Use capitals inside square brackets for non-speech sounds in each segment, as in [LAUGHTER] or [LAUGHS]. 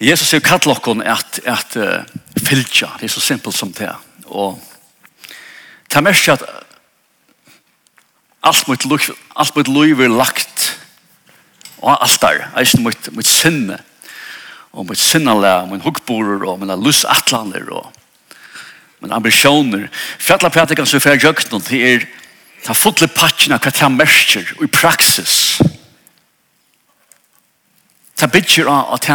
Jesus sier kattlokken at, at uh, fylgja. det er så simpelt som det. Og det er mest at alt mot alt mot liv er lagt og alt der, eisen mot mot sinne og mitt sinnale, min hukkborer og mine lusatlander og mine ambisjoner. Fjallar prætikans vi fyrir jøgnen, det er ta fotle patchen av hva det merker og i praksis. Ta bitcher av at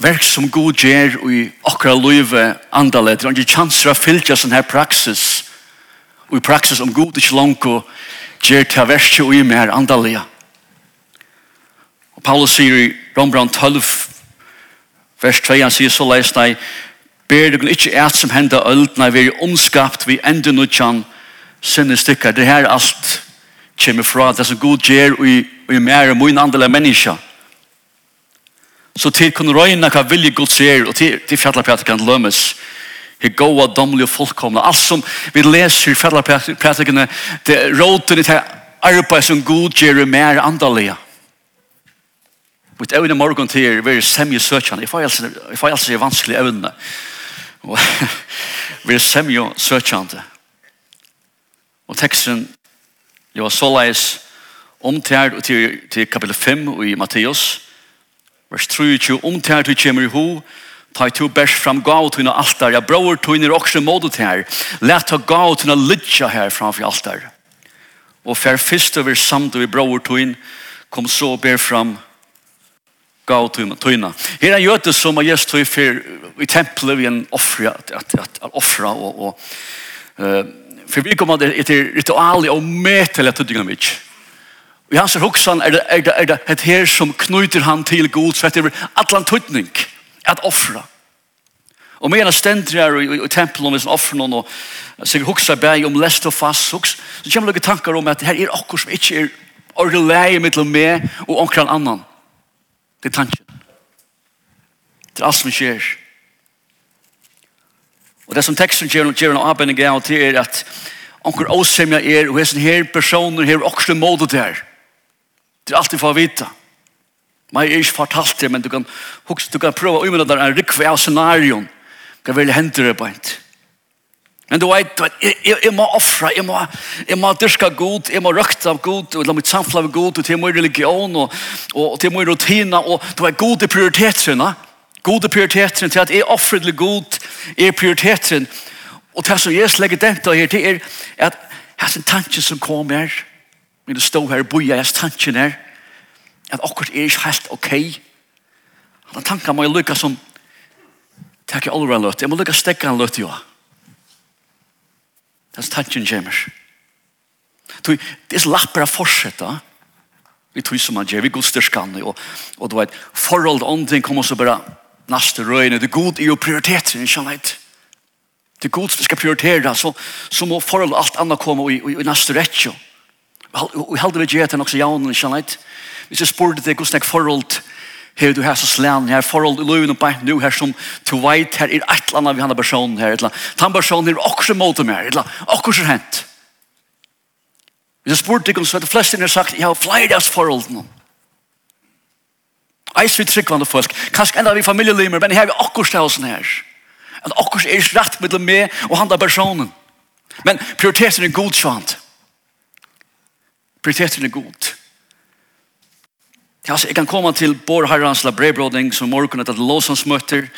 verk som god gjør i okra løyve andale, det er ikke chanser å fylle sånn her praksis, og i praksis om god ikke langt og gjør til verset og i mer andalega. Og Paulus sier i Rombrand 12, vers 2, han sier så leis, nei, ber du ikke et som hender ølt, nei, vi er omskapt, vi ender noe nødjan, sinne stykker. Det her alt kommer fra, det som god gjør i, i mer og min andale mennesker. Så til kunne røyne hva vilje Gud ser, og til, til fjallarprætikken lømmes. he goa, domlig og fullkomna. Alt som vi leser i fjallarprætikkene, det er råten i det arbeid som Gud gjør mer andalige. Mitt evne morgen til er veldig semje søkjande. Jeg får altså i vanskelig evne. Og [LAUGHS] vi er semje søkjande. Og teksten, det var såleis om til til kapitel 5 i Matteus, Vers 23, om til du kommer i ho, ta i to bærs fram gav til altar, ja bror til henne også måte til her, let ta gav til henne lytja her framfor altar. Og fer fyrst over samt vi bror til henne, kom så og ber fram gav til henne. Her er gjøte som er gjest til fyr i tempelet vi en offra, at, at, at, at offre og, og uh, for vi kommer til ritual og metelet til dynamitt. Og hans er hoksan er det, er det, er det et her som knyter han til god, så etter atlan tøytning, at offra. Og med en stendri her i, i, i tempelen, hvis han offrer noen, og sikkert hoksa bæg om lest og fast hoks, så kommer det tankar om at her er okkur som ikke er ordentlig leie mittel med og omkran annan. Det er tanken. Det er alt som skjer. Og det som teksten gjør, gjør en avbending av til er at onkur åsemja er, og hessen her personer her også måte der. Det er alltid for å vite. Men jeg er ikke fortalt det, men du kan, husk, du kan prøve å umidde deg en rikve av scenarion. Hva vil hente det på en Men du vet, du vet jeg, jeg, jeg må offre, jeg må, jeg må dyrke god, jeg må røkte av god, og la mitt samfunn av god, og til min religion, og, og til min rutina, og du vet, god er prioriteterne. God er prioriteterne til at jeg offrer til god, er prioriteterne. Og det som Jesus legger den til her, det er at hans tanken som kommer, her, Men du stod her, og boja jeg tanken her, at akkurat er ikke helt ok. Han har tanken må jeg lykke som, takk jeg allerede løtt, jeg må lykke stekke han løtt, jo. Det er tanken kommer. Det er så å fortsette, vi tog som han gjør, vi god styrskene, og, og du vet, forhold og ting kommer så bare neste røyne, det er god i å prioritere, ikke sant? Det er god som skal prioritere, så, så må forhold alt annet komme i, i, i neste rettjøk. Vi held vi gjør til nok så jaunen, ikke sant? Hvis jeg spurte deg hvordan jeg forhold her du her så slän her forhold i løven og bare nu her som to veit her er et eller annet vi har personen her, et eller annet. Han personen er også mot meg, et eller annet. Akkurat hent. Hvis jeg spurte deg om så hadde flest har sagt, jeg har flere av nå. Eis vi tryggvande folk, kanskje enda vi familielimer, men her har akkurat det hos her. Akkurat er ikke rett med meg og han personen. Men prioriteten er god sjant. Prioriteten er god. Ja, altså, jeg kan komme til Bård Herrens la brevbrådning som morgen etter låsansmøter.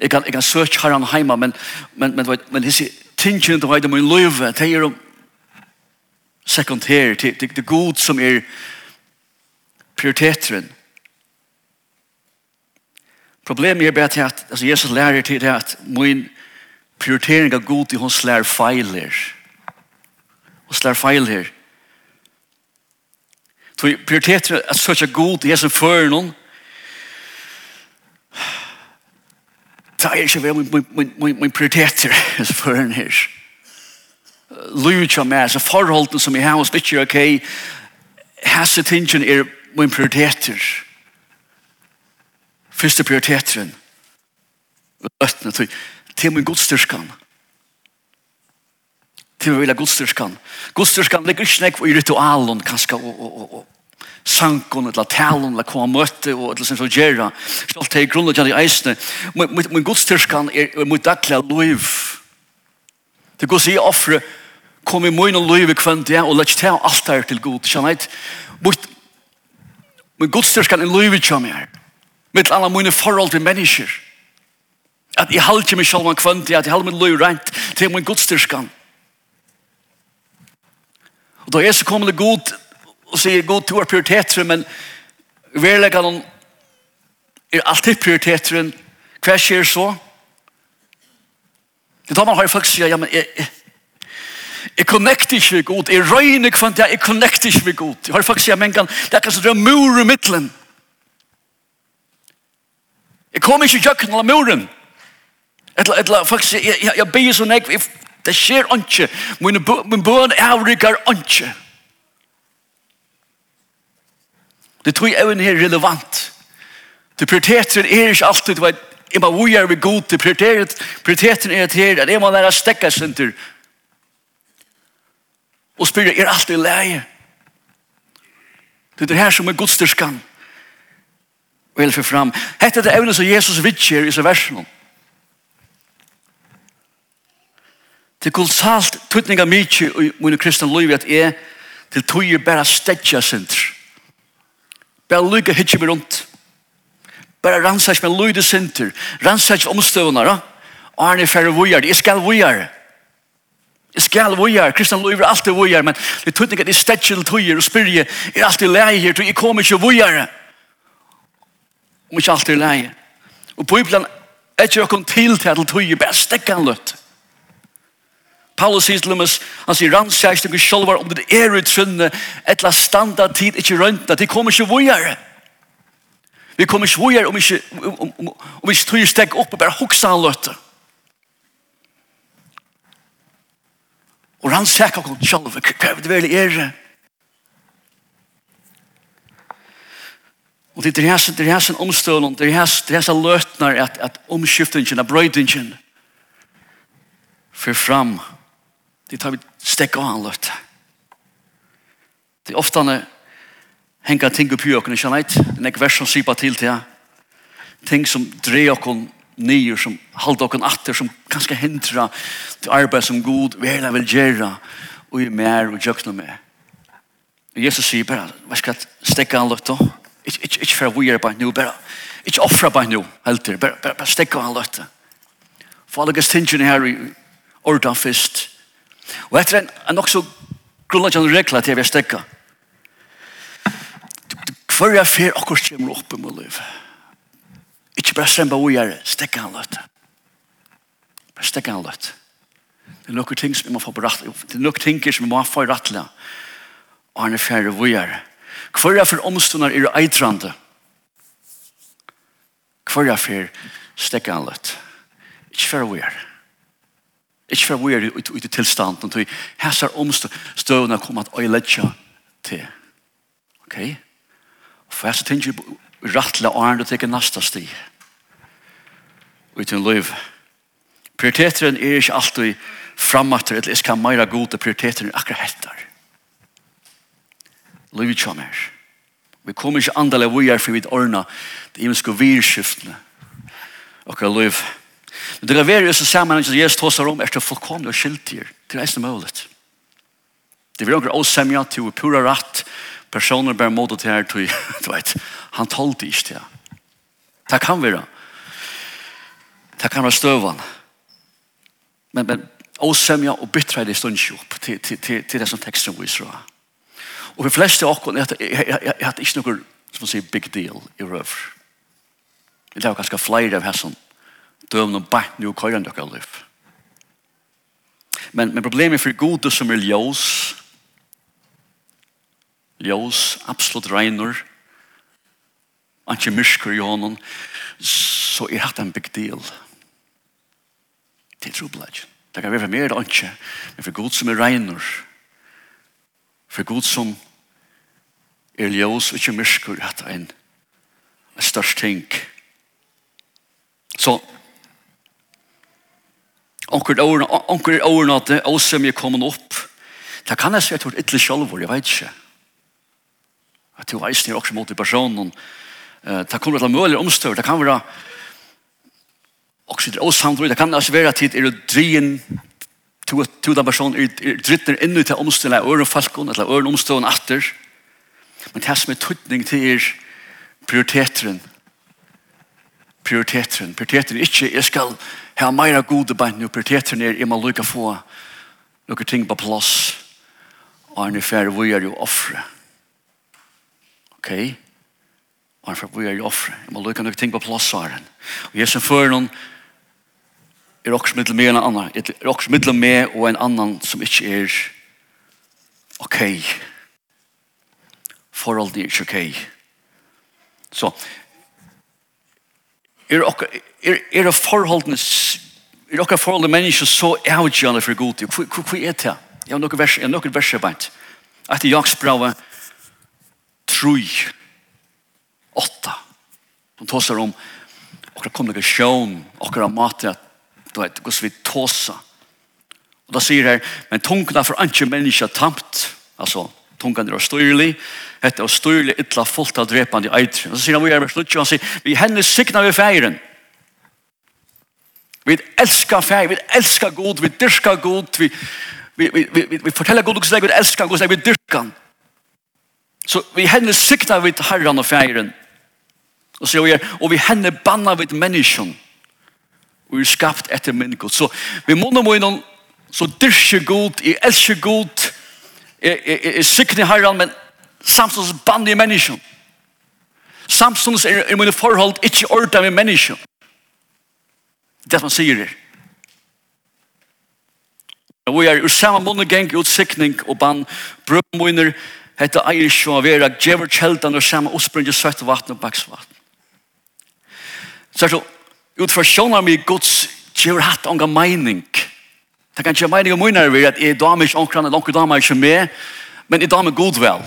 Jeg kan, jeg kan søke Herren hjemme, men, men, men, men, men disse tingene du vet om min løyve, det er jo sekundær, det, det, det er god som er prioriteten. Problemet er bare til at altså, Jesus lærer til det at min prioritering av god i hans lær feiler. Hans lær feiler. Så prioriteten er så ikke god, jeg som fører noen. Det er ikke vel min prioriteter som fører noen her. Luja meg, så forholdene som jeg har hos ikke ok. Hasse tingen er min prioriteter. Første prioriteteren. Øttene, så til min godstyrskan. Til min vilja godstyrskan. Godstyrskan ligger ikke nek i ritualen, kanskje, og, og, og, og sankon, eller talon, eller koma møte, og eller som så gjøre Så alt det grunnet grunnlag i eisne. Min godstyrskan er mot daglig liv Det går sig offre, kom i møyne liv i kvendt ja og lett til alt der til god. Kjenn eit, mot min godstyrskan er liv i kjenn jeg. Mitt alla mine forhold til mennesker. At jeg halter meg selv om kvendt jeg, at jeg halte meg liv rent til min godstyrskan. Og da er så kommer det god, og sier god to er prioriteter men verkligen hon är alltid prioriteter hva skjer så? Det tar man har folk sier, ja, men jeg, jeg, jeg connecter ikke med god. jeg røyner kvant, ja, jeg connecter ikke med god. Jeg har folk sier, men det er kanskje det er mur i midtelen. Jeg kommer ikke i kjøkken eller muren. Etla, etla, folk sier, jeg, jeg, jeg blir så nek, det skjer ikke, min bøn er avrykker ikke. Det tror jeg er relevant. Det prioriteter er ikke alltid, vet, jeg må vujer vi god, det Prioriteten er til at jeg må være stekka senter. Og spyrir, er alt i leie? Det er her som er godstyrskan. Og jeg fyrir fram. Hette er det evne som Jesus vidtjer i seg versen Det er kolossalt tøtninga mykje i mine kristne liv at jeg til tøyer bare stekka senter. Bare lykke hitje meg rundt. Bare rannsaks med lyde sinter. Rannsaks omstøvende. Ja? Arne han færre vujar. Jeg skal vujar. Jeg skal vujar. Kristian lyver alltid vujar. Men det tog ikke at jeg stedkjel tøyer og spyrje. Jeg er alltid leie her. Jeg kommer ikke vujar. Om ikke alltid leie. Og på ibland er ikke jeg kom til til at tøyer. Bare stekkan løtt. Paulus sier til oss, han sier, rannsækst dere selv om det er utrynne, etla standa tid ikke røntna, de kommer ikke vujere. Vi kommer ikke vujere om ikke, om, om, om om ikke tog stegg opp og bare hoksa han løtte. Og rannsæk dere selv, hva er det vel er det? Og det er hans, det er hans omstølen, det er hans, det er hans løtner at, at omskiftingen, at brøydingen, for fram Det tar vi stekk av han løtt. Det er ofte han henger ting oppi åkene, ikke neit. Det er vers som sypa til til Ting som dreier åkene nyer, som halda åkene atter, som kanskje hindra til arbeid som god, verda vil gjøre, og i mer og jøkna med. og Jesus sier bare, hva skal stekka han løtt da? Ikke for å vire bare nå, bare ikke offra bare nå, helt til. Bare, stekka han løtt. For alle gestingene her i ordan fyrst, Og etter en, en også grunnleggende regler til jeg vil stekke. Hver jeg fer akkur kommer opp i liv. Ikke bare stremba jeg er, stekke han løtt. Bare stekke han løtt. Det er noen ting som vi må få på rattla. Det er noen ting som vi må få i rattla. Og han er ferdig jeg er. Hver jeg fer omstående er eitrande. Hver jeg fer stekke han løtt. Ikke ferdig jeg er. Ikke for vi er ute i tilstanden, til hæsar omstøvende kom at øye øyletja til. Ok? Og for jeg så tenker jeg rettelig åren og teker neste sti. Uten liv. Prioriteteren er ikke alltid framatter, eller jeg skal meira gode prioriteteren er akkurat hettar. Livet kommer. Vi kommer ikke andelig vi er for vi ordner det imenske virskiftene. Ok, liv. Liv Men det kan være i sammanhang som Jesus tåsar om etter fullkomne og skiltier. Det er inte möjligt. Det blir semja til å pura ratt. Personer bare måte til her til, [LAUGHS] du vet, han tål det inte. Det kan være. Det kan være stövan. Men, men åsämja och bittra i det stunds opp til, til, til, til det som teksten viser. Og for fleste av oss jeg det ikke noe som man säger big deal i røver. Det är ganske flere av hessene døvn og bæt nu køyre enn dere liv. Men, men problemet for gode som er ljøs, ljøs, absolutt regner, ikke mysker i hånden, så er det en big deal. Det er trobladj. Det kan være mer enn ikke, men for god som er regner, for god som er ljøs og ikke mysker, er det en, en størst ting. Så onkur åren, onkur åren at det åsum er kommet opp. Det kan jeg si at det var ytterlig sjalvor, jeg vet ikke. At det var eisen er også mot i personen. Det kommer til møller omstøver, det kan være også det åsamdrøy, det kan altså være at det er drien til den personen er dritter innu til omstøvene av øren falkon, eller øren omstøvene atter. Men det som er tøytning til er prioriteteren. Prioriteteren. Prioriteteren er ikke, jeg skal Her er meira gode bein nu prioriteter nir, jeg må lukka få noen ting på plass, og han er ferdig, vi er jo offre. Ok? Og han er ferdig, vi er jo offre. Jeg må lukka noen ting på plass, sa han. Og jeg som fører noen, er også mittel med en annan, er også middel med og en annan som ikke er ok. forhold er ikke ok. Så, er er er forholdene er okkar forhold mennesker så avgjørende for god tid. Hvor er det? Jeg har noen vers, jeg har noen vers arbeid. Etter Jakobs brava trui åtta. Han tåser om okkar kommunikasjon, okkar mater, du vet, hvordan vi tåsa. Og da sier her, men tungna for anki menneska tamt, altså, tungan er styrlig, hette er styrlig, ytla fullt av drepande eitri. Og så sier han, vi er vers 20, han sier, vi henne sikna vi feiren. Vi elskar feir, vi elskar god, vi dyrskar god, vi, vi, vi, vi, vi forteller god, vi elskar god, vi dyrskar. Så vi henne sikna vi herran og feiren. Og så sier han, og vi henne banna vi menneskjon. Og vi er skapt etter menneskjon. Så vi må nå må innom, så dyrkje god, i elskje god, er sikken i herren, men samstånds band i mennesken. Samstånds er, er mine forhold ikke ordet med mennesken. Det man sier her. Og vi er ur samme måned geng ut sikning og band brødmoiner hette eier sjå vera djever kjeldan og samme oppspringet søtt vatten og baksvatten. Så er så ut fra sjånar mi gods djever hatt onga meining. Det kan ikke være meningen min er at jeg damer ikke omkring, eller omkring damer ikke med, men jeg damer god vel.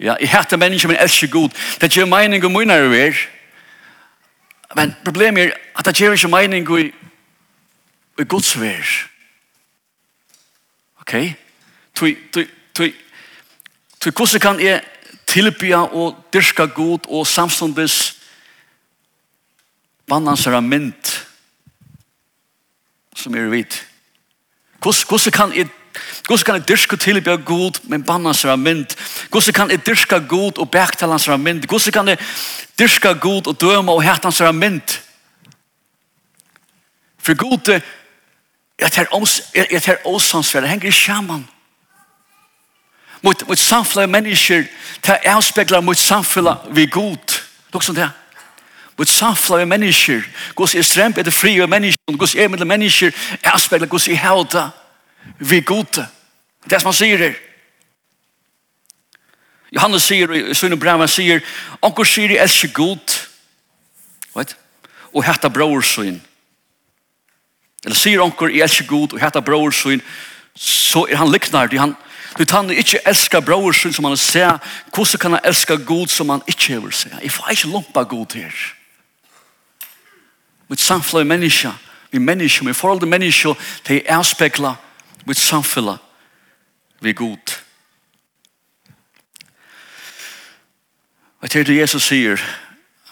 ja, jeg hater mennesker, men elsker god. Det gjør mening meningen min er men problemet er at det gjør ikke mening i, i Guds vær. Ok? Tui, tui, tui, tui, hvordan kan jeg tilbya og dyrka god og samståndes vannansere mynd som er vidt. Hvordan kan jeg Hvordan kan jeg dyrke tilbe god, men banne hans av mynd? Hvordan kan jeg dyrke god og bektale hans av mynd? Hvordan kan jeg dyrke god og døme og hette hans av mynd? For god, jeg tar åsansverd, det henger i sjaman. Mot, mot samfunnet mennesker, det avspekler mot samfunnet vi god. Lukksom det er. Vårt samfla med mennesker. Guds er stremp etter fri av mennesker. Guds er mellom mennesker. Jeg avspegler Guds i helda. Vi er gode. Det er som han sier her. Johannes sier, i Sønne brev, han sier, Anker sier jeg elsker god. Vet? Og hette bror søn. Eller sier anker jeg elsker god og hette bror søn. Så er han liknar. Han, Du han ikke elsker bror søn som han ser. Hvordan kan han elske god som han ikke vil se? Jeg får ikke lumpa god her mitt samfunn er menneske, vi menneske, vi forhold til menneske, til er avspekla mitt samfunn vi er god. Og til det Jesus sier,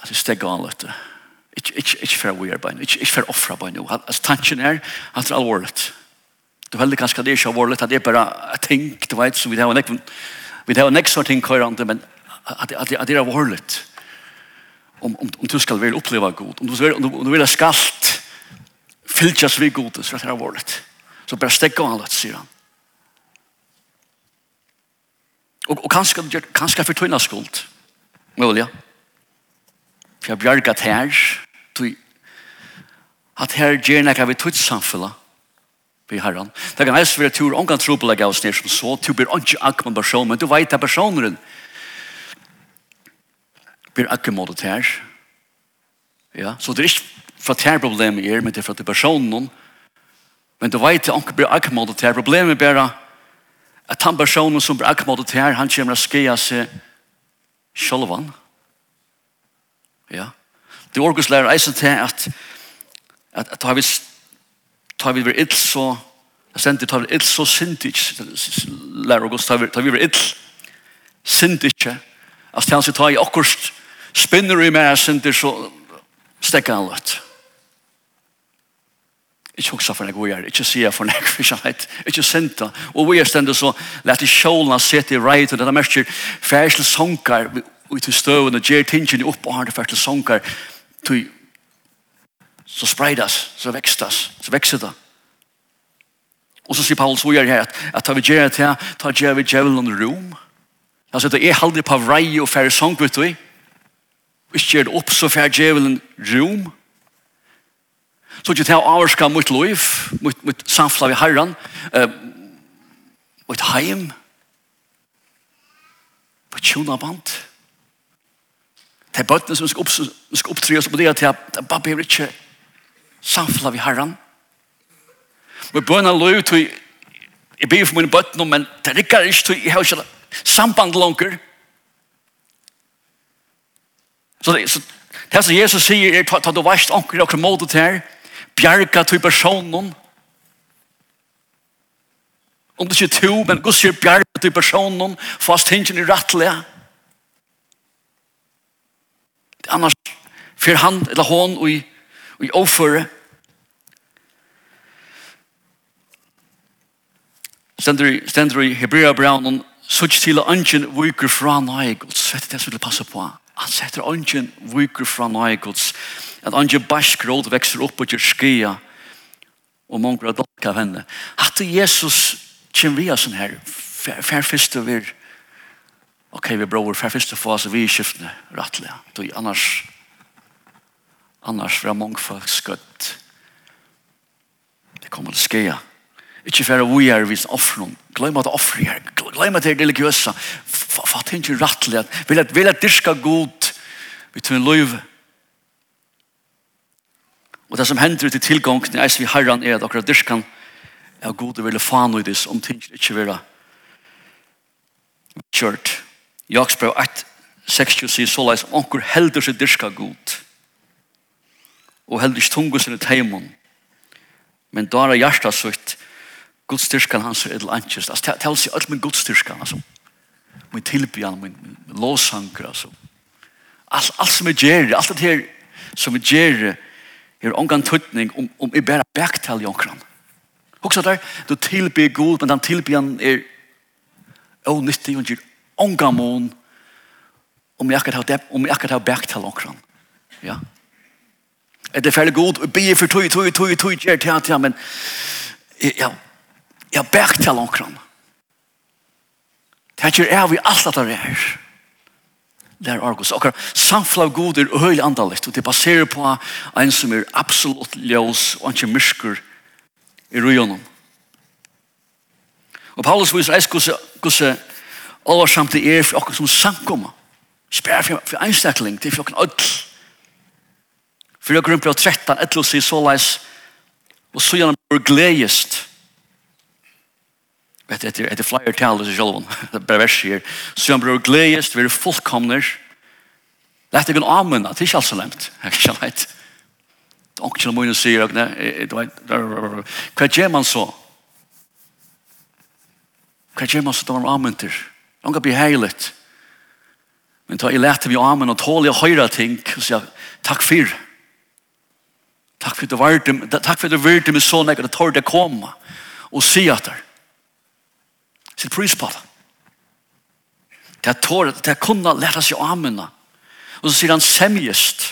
at det steg an litt, ikke for å gjøre bein, ikke for å offre bein. Altså tanken er at det er alvorlig. Du er veldig kanskje det er ikke alvorlig, at det er bare et ting, du vet, så vi har en ekk, vi har en ekk sånn ting køyrande, men at det er alvorlig. Det er alvorlig om, om, om du skal være uppleva god, om du, skal, om du, om ha skalt fylkjas vi god, så er det vårt. Så bara stegg han litt, sier han. Og, og kanskje, kanskje for tøyna skuld, mulig, ja. For jeg bjergat her, du at her gjerne kan vi tøyt samfunnet, vi har han Det kan helst være tur, omgang tro på legge oss ned som så, tur blir ikke akkurat person, men du vet at personen blir akkur måte her. Ja, så det er ikke for her problemet er, men det er for at det er personen. Men du vet at han blir akkur måte her. Problemet er bare at han personen som blir akkur måte her, han kommer å skje seg selv sjolvan. Ja. Det er orkus lærer eisen til at at at har vi tar vi ver ill så Jeg sendte tar ill så sintig lærer og tar vi ver ill sintig altså han sier tar i akkurst spinner i meg sinter så stekker han litt. Ikke hoksa for nek vi er, ikke sier for nek, ikke heit, ikke sinta. Og vi er stendet så, let i sjålna sete i reit, og det er mest til sankar og til støvende, gjer tingene opp og har det færs til så spreidas, så vekstas, så vekser det. Og så sier Paulus hvor jeg her, at tar vi gjerne til, tar gjerne vi djevelen rom. Altså, det er aldri på vrei og færre sång, vet du, ikke er det opp, så får djevelen rom. Så ikke til å avvarska mot liv, mot, mot samfla ved herren, uh, mot heim, på tjona band. Det er bøttene som skal, opp, skal opptre oss på det, at at bare behøver ikke samfla ved herren. Vi bøna lov til jeg ber for mine bøttene, men det rikker ikke til jeg har ikke samband langer, Så det, så, det som Jesus sier er, ta, du veist anker og måte til her, bjerga til personen, om det ikke to, men Gud sier bjerga til personen, fast hingen i rattelig. Annars, for han eller hon og i, og i overføre, stendur i, stendur i Hebrea Brown, og sutt til at ønsken viker fra nøye, og så er det det som vil passe på han. Han setter ånden viker fra nøye gods. At ånden barsk råd vekser opp og gjør skia. Og mange er dalk av henne. At Jesus kommer vi av sånn her. Fær først Færfeste vi Ok, vi bror, Fær først færfeste få oss vi i skiftene rettelig. Du, annars annars var mange folk skøtt. Det kommer til skia. Ikke for å vi er vis offren. Glem at offre her. Glem at det er religiøse. Fatt ikke rettelig at vil at, vil at dyrka god vi tog en løyve. Og det som hender ut i tilgången eis vi herran er at akkurat dyrskan er god og vil faen i om ting ikke vil ha kjørt. Jaksbrev 1 60 sier så leis om onker helder seg dyrka god og helder ikke tungo sinne teimon men da er hjertet sutt Guds styrkan hans er edel ankyst. Altså, det er alt med Guds styrkan, altså min tilbyan, min låsanker, altså. Alt, allt som jeg gjør, alt det her som jeg gjør, er omgang tøtning om, om jeg bare bæktal i omkran. Hoksa der, du tilbyr god, men den tilbyan er ånyttig, og gjør omgang mån, om jeg akkurat har, om jeg akkurat har bæktal i omkran. Ja. Er det ferdig god, og be for tog, tog, tog, tog, tog, tog, tog, tog, tog, tog, tog, tog, tog, tog, Det er ikke av i alt at det er. Det er Argus. Og samfla god er øyelig andalligt, og det baserer på en som er absolutt ljøs og ikke mysker i røyene. Og Paulus viser eis hvordan oversamt det er for oss som samkommer. Spær for, for einstakling, til er for oss ødel. For jeg grunn på 13, etter å si såleis, og så gjennom glejest, vet etter, etter flere taler til sjølven, [LAUGHS] det er vers her, så han blir gledest, vi er fullkomner, lett ikke en amunna, det är ikke alt så lemt, jeg [LAUGHS] kan ikke leit. Onkel og mine sier, vad gör man så? vad gör man så då man amunter? Onkel bli heilet. Men ta i lærte vi amen och tål jeg høyre ting, og sier, tack för tack för at du varte, takk for at du varte meg så nek, og det tål det komma och se att det sitt pris på det. Det er tåret, det er kunna lære seg å amunna. Og så sier han semjest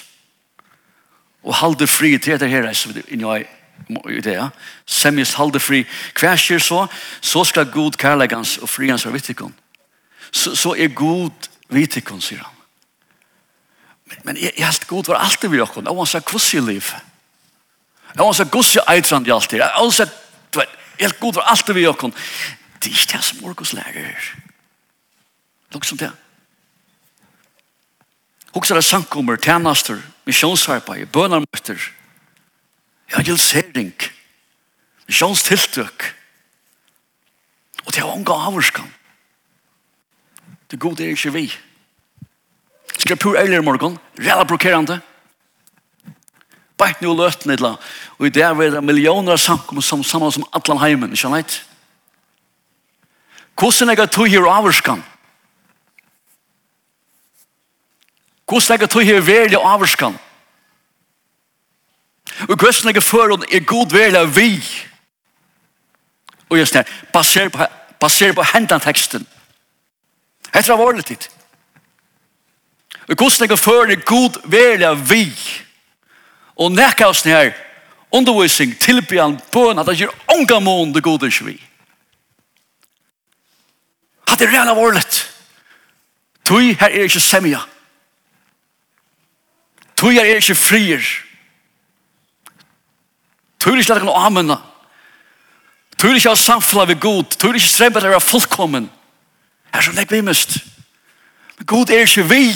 og halde fri til etter her reise inn i det, ja. Semjest halde fri. Hva skjer så? Så skal god kærleggans og frihans være vittikon. Så, så er god vittikon, sier han. Men, men jeg, jeg helt god var alltid vi okkon. Jeg var så kvoss i liv. Jeg var så kuss i eitrand i alltid. det. Jeg var så, du vet, helt god var alltid vi okkon det er ikke det som orkos lærer. Nok som det. Hoksar er sankummer, tjenester, misjonsarbeid, bønarmøtter, evangelisering, misjonstiltøk. Og det er unga avvarskan. Det gode er ikke vi. Skal pur eilig i morgen, rela blokkerande, bæk nu løtene, og i det er det millioner av sankummer som saman som atlan heimen, ikke han eit? Hvordan er det tog her avvarskan? Hvordan jeg tog her verlig avvarskan? Og hvordan jeg fører er god verlig vi? Og just det, baser på, baser på hendan teksten. Hette var det tid. Og hvordan jeg fører er god verlig vi? Og nekka oss nær undervisning, tilbyan, bøn, at det gjør ånga mån det gode ikke vi. Hatt er reall av vårlet. Tui her er ikke semja. Tui her er ikke frier. Tui er ikke lagt noe amenna. Tui er ikke av samfla vi god. Tui er ikke å være fullkommen. Her som legg vi mist. Men god er ikke vi.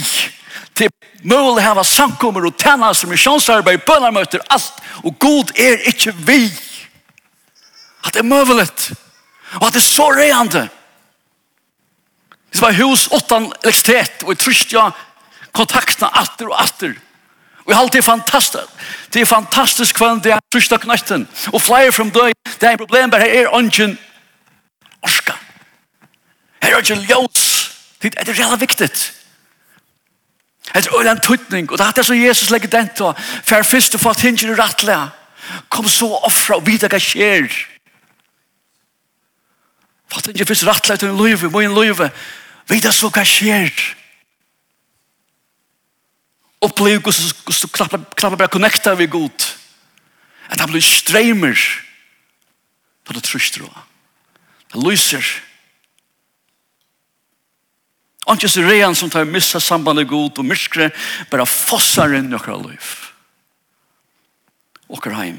Til mulig hava samkommer og tenna som er misjonsarbeid, bønarmøter, alt. Og god er ikke vi. At det er mulig. Og at det er så reande. Og Det var hus åttan elektricitet och i trystja kontakterna atter och atter. Och jag har alltid fantastiskt. Det är fantastiskt kvann det är trystja knästen. Och flyer från döj, det är en problem där här är ånden orska. Här är ånden ljós. Det är det jävla viktigt. Det är en tuttning. Och det är så Jesus lägger den till. För först och fast hinner du rattliga. Kom så offra och vidare sker. Fattar inte först rattliga till en löjve, må en löjve. Vita så hva skjer. Opplev hvordan du knapper bare connecta vi god. At han blir streimer på det trushtråa. Det lyser. Og ikke så rean som tar missa sambandet god og myskre bare fossar inn i okra liv. Okra heim.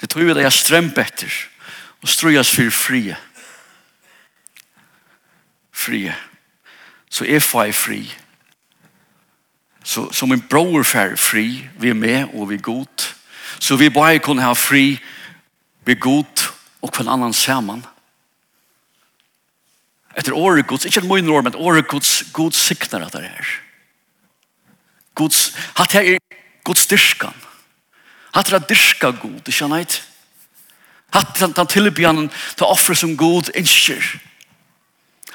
Det tror vi det er strømpet etter og strøyast for frie. Frie. Så jeg får fri. Så, så min bror får fri, vi er med og vi er god. Så vi bare kunne ha fri, vi er god og hver annan sammen. Etter året gods, ikke en mye år, men året gods, god sikner at det er. Gods, hatt jeg er god styrkan. Hatt jeg er dyrka god, ikke han sant? Hatt den tilbjørnen til offer som god innskjer.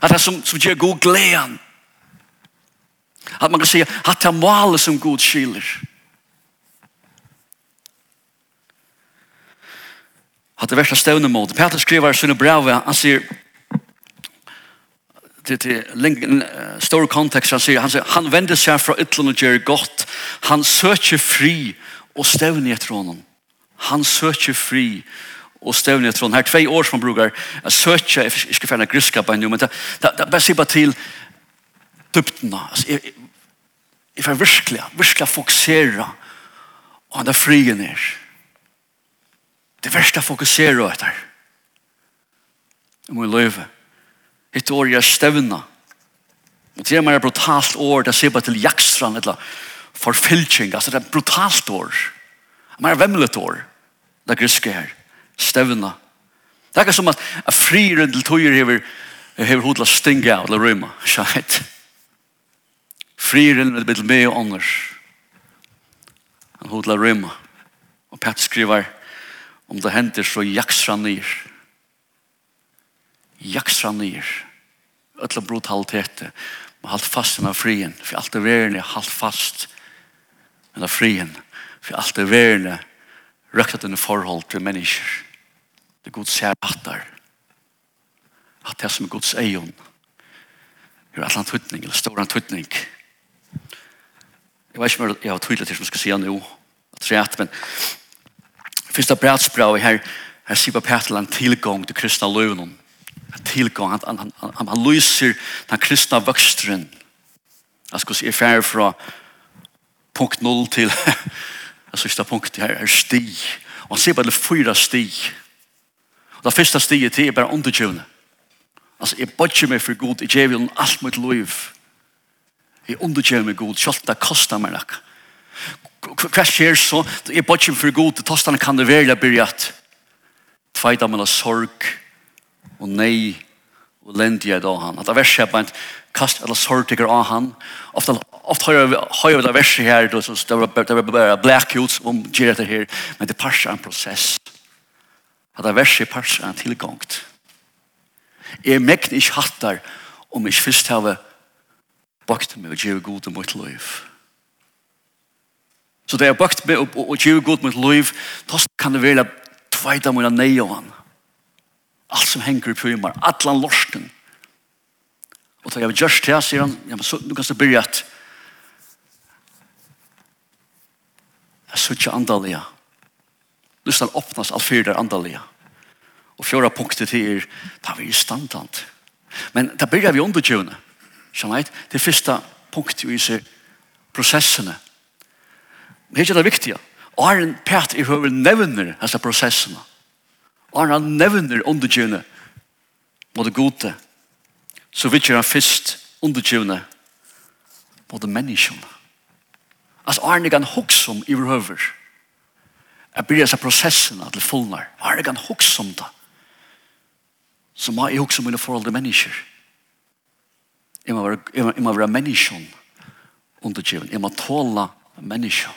Hatt han som, som gjør god gleden. At man kan si hatt han er som god skiler. Hatt det verste støvne mot. Peter skriver i sine brev, han sier, til, til en stor kontekst, han sier, han, sier, han vender seg fra ytlen og gjør godt. Han søker fri og støvne etter honom. Han søker fri og och stävningen från her tvei år som brukar jag söker jag ska färna griska på nu men det det bara sig bara till dupten alltså if jag verkligen verkligen fokusera på den frien er. Det värsta fokusera efter om vi lever ett år jag stävna och det är mer brutalt år det ser bara till jaktstran eller förfilching alltså det är brutalt år mer vemlet år det gryska här stevna. Det er ikke som at friren til tøyer hever, hever hod til å stinge av, til å røyma. [LAUGHS] Skjeit. Friren er til meg og ånder. Han hod å. Og Pat skriver, om det hender så jaksra nyr. Jaksra nyr. Øtla brutalitet. Man halt fast med frien. For alt er verden halt fast med frien. For alt er verden røkta denne forhold til mennesker. Det er god ser atter. At det som er gods eion er et eller annet tøytning, eller stor annet tøytning. Jeg vet ikke om jeg har tøytlet til som skal si nå, at det er men først av bredsbravet her, her sier Petel en tilgang til kristna løven. En tilgang, han, han, han, han, han lyser den kristna vøksteren. Jeg skal si, jeg er fra punkt 0 til [LAUGHS] Det sista punktet här är sti. Och han sier det fyra sti. Och det första stiget til er bare undertjøvende. Altså, jeg bodger meg for god, jeg gjør jo alt mitt liv. Jeg undertjøver meg god, selv det koster meg nok. Hva skjer så? Jeg bodger meg for god, det tostene kan det være, jeg blir at tveida mellom sorg og nei og lendige da han. At det verset er bare kast eller sortiker av han. Ofta ofta har jag det värsta här då som det var bara blackouts om ger det här men det passar en process. Att det värsta passar en tillgångt. Jag mäkt ich hattar om ich fyrst habe bakt mig och ger god mot liv. Så det är bakt mig och ger god mot liv då kan det väl tvåta mina nej av han. Allt som hänger i prymar, allan lorsten, ta jag just det, sier han. Ja, men så, nu kan du börja att jag suttar andaliga. Lyssna, öppnas allt fyra där andaliga. Och fjärra punkter till er, ta vi standant. Men där börjar vi undertjuna. Sjönait, det första punktet vi ser processerna. Det är det viktiga. Arn Pat i hur nevner alltså processerna. Arn han nevner undertjuna. Vad det gode så vidt han først undertjøvende både menneskene. Altså, Arne kan hokse om i høver. Jeg blir disse prosessene til fullnær. Arne kan hokse om det. Så må jeg hokse om mine forhold til mennesker. Jeg må være, jeg må, jeg må være menneskene undertjøvende. Jeg må tåle mennesker.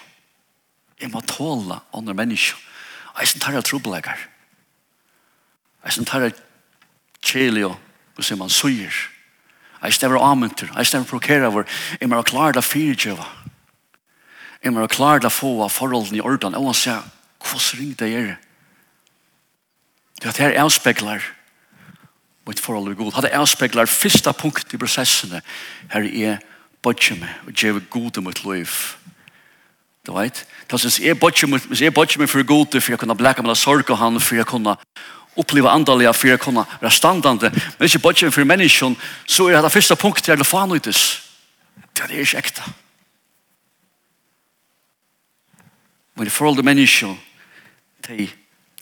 Jeg må tåle andre mennesker. Jeg som tar jeg trobeleggere. Jeg som tar jeg kjelig og og som han søyer. Jeg stemmer avmynter, jeg stemmer prokerer vår, jeg må klare det fyrtjøve. Jeg må klare det få av forholdene i orden, og han sier, hvordan ring det gjør? Det er? Det her avspekler mitt forhold til Gud. Det avspekler første punkt i prosessene. Her er bøtje meg, og gjør god i mitt liv. Du vet? Det er hvis jeg bøtje meg for god, for jeg kunne blekke meg av sorg og han, for jeg kunne oppleva andaliga for att kunne være standande. Men inte bara for mennesken, så er det første punkten jag vill fan ut. Det er ikke ekte. Men i forhold til mennesken, de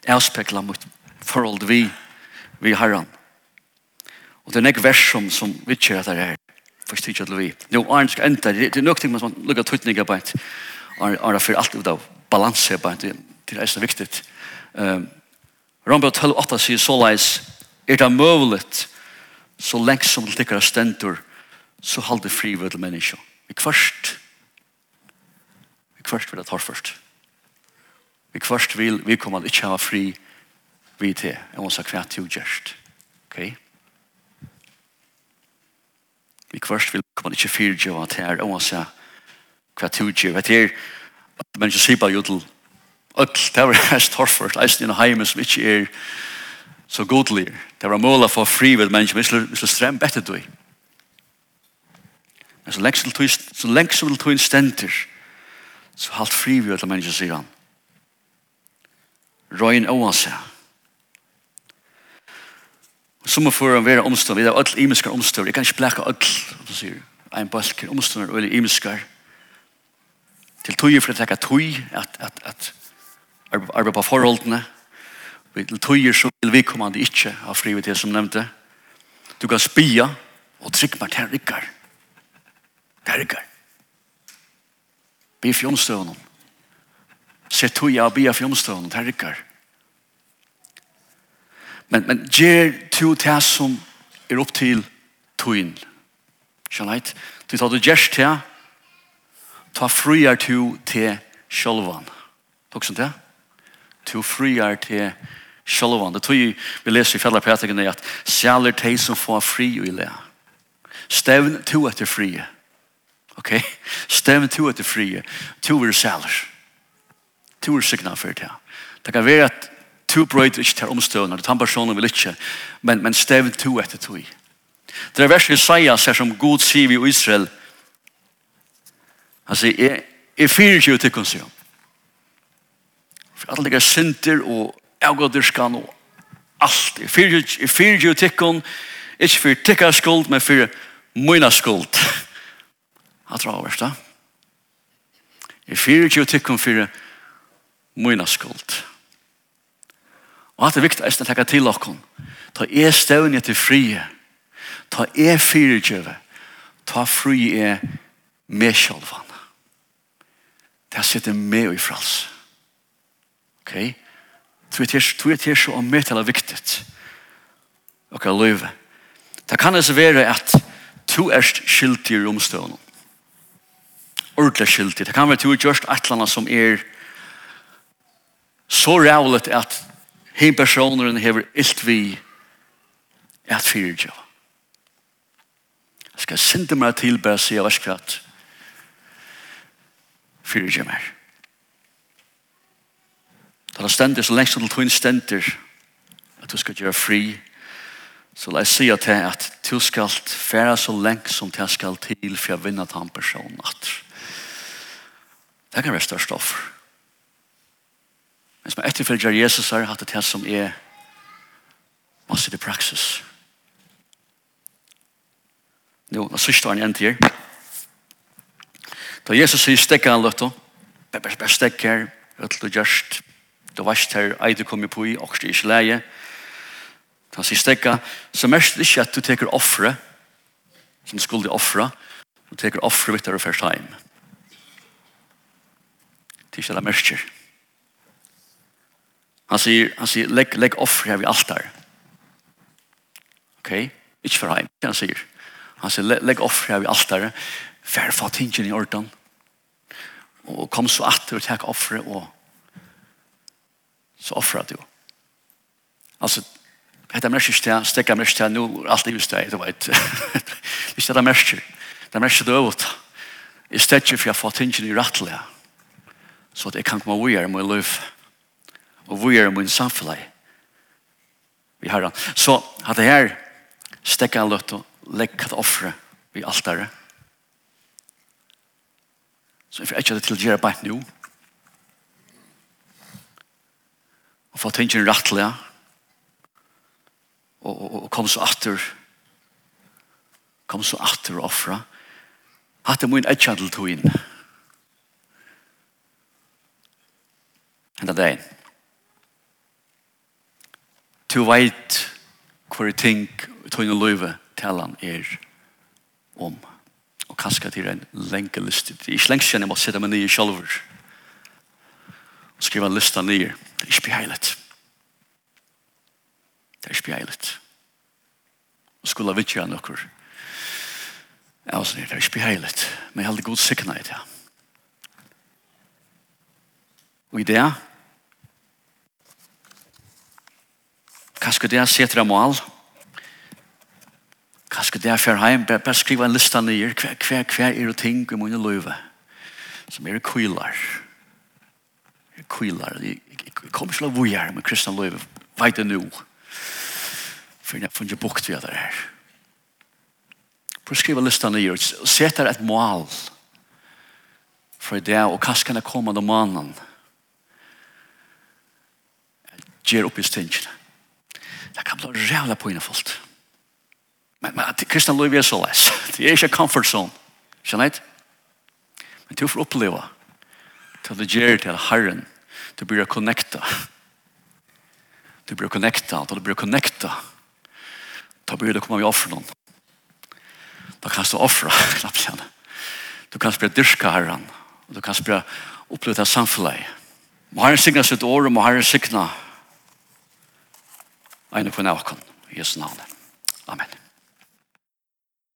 avspekler mot forhold vi vi har han. Og det er nek vers som, som vi kjer at det er for styrt til vi. Jo, Arne skal enda, Det er nok ting man lukar tøytninger på ett Arne för allt av balans här på ett. Det er så viktig. Um, Rambra 12.8 sier så leis, er det møvlet, så lengt som det tikkere stendur, så halde fri ved til menneska. Vi kvart, vi kvart vil det tar først. Vi kvart vil, vi kommer ikke ha fri vi til, jeg må sa kvart til gjerst. Ok? Vi kvart vil kommer ikke fyrtjøva til her, jeg må sa kvært jo gjerst. Vet du, menneska sier bare jo til [LAUGHS] öll, det var herst torfert, eisen i heime som ikke er så godlig. Det var måla for fri ved mennesker, men vi skulle strem bedre du. Men så lengst til så lengst til tog stenter, så halt fri ved alle mennesker, sier han. Røyen oanse. Og som for å være omstånd, vi har alle imenskar omstånd, jeg kan ikke blekka alle, som sier, en balker omstånd, eller imenskar, til tog for å trekke tog, at, at, at, arbeid på forholdene, til tøyer så vil vi komme det ikke av frivillighet som nevnte. Du kan spia og trykk meg til rikker. Til rikker. Be fjomstøvnen. Se tøyer og be fjomstøvnen til rikker. Men, men gjør to til som er opp til tøyen. Skjønnheit. Du tar du gjørst til, ta frier to til sjølvan. Takk som det to friar til sjalovan. Det tror vi leser i fjallar prætikene at sjaller te som får fri i le. Stevn to etter frie. Ok? Stevn to etter frie. To er sjaller. To er signa for det. Det kan være at to brøyder ikke til omstøvner. Det er personen vil ikke. Men, men stevn to etter to. Det er verset Isaias her som God sier i Israel. Han sier, jeg, jeg fyrer ikke til konsum for alle ligger synder og avgåderskan og alt. Jeg fyrir jo tikkun, ikke for tikkar skuld, men for møyna skuld. [LAUGHS] Jeg tror avverst da. Jeg fyrir jo tikkun for møyna skuld. Og at det er viktig eisen å tenke til okkon. Ta er støvn til frie. Ta e fyrirgjøve. Ta frie er med sjølvan. Det sitter med i fralsen. Ok? Du er til så om mitt eller viktig. Ok, løyve. Det kan altså være at du er skilt i omstående. Ordelig skiltig. Det kan være at du er gjørst et eller annet som er så rævlet at hei personeren hever ilt vi at fyrir jo. Jeg skal sinde meg til bare si av verskratt. Fyrt jo mer. Da det stender så lengst til hun stender at du skal gjøre fri, så la jeg si at jeg at du skal fære så lengst som du skal til for å vinne til en person. At Det kan være størst offer. Men som etterfølger Jesus har hatt det som er masse i praksis. Nå, det sørste var en endt her. Da Jesus sier stekker han løtta, bare stekker, ødel og gjørst, Du varst her, ei eide kom i pui, og det er ikke leie. Da sier stekka, så mest det ikke at du teker offre, som skulle offre, du teker offre vitt der og først heim. Det er ikke det mest Han sier, han sier, legg, legg offre her vid altar. Ok? Ikke for heim, han sier. Han sier, legg, legg offre her vid altar, færfa tingene i orden. og kom så atter og takk offre og så offrar du. Alltså, detta märker inte jag, stäcka märker jag nu, allt livets där, du vet. Visst är det märker. Det märker det övrigt. I stedet för jag får tingen i rattliga. Så att jag kan Og vidare med liv. Och vidare med en. Vi har Så att det här stäcka en lött och lägga ett offre vid altare. Så jag får inte det till att göra. og få tingen rattlige og, og, og kom så atter kom så atter og offra. At det må min etkjadel tog inn henda deg du veit hver ting tog inn i til han er om og kanskje til en lenge liste det er ikke lenge siden jeg må sitte meg nye sjolver og skrive en liste nye Det er ikke beheilet. Det er ikke beheilet. Og skulle vi ikke gjøre noe. Altså, det er ikke beheilet. Men jeg hadde god sikkerhet i det. Og i det, kanskje det setter jeg mål, Hva skal det er fer heim, bare skrive en lista nye. hver, hver, hver er det ting i mine løyve, som er kvilar, kvilar, jeg kommer ikke til å bo her med kristne liv, vet jeg nå. For jeg har funnet bukt via det her. Prøv å skrive listene nye, og sette et mål for det, og hva skal jeg komme til mannen? Gjør opp i stingene. Det kan bli rævla på innenfullt. Men, men kristne liv er så les. [LAUGHS] Det er ikke comfort zone. Skjønner jeg? Men du får oppleve til det gjør til Herren Du blir connecta. Du blir connecta. Då du blir connecta. Då blir du komma vid offren. Då kan du offra knappt [LAUGHS] igen. Du kan börja dyrka herran. Du kan börja uppleva samfunnet. Må herren signa sitt år och må herren signa Ene på en avkan. I Jesu navn. Amen.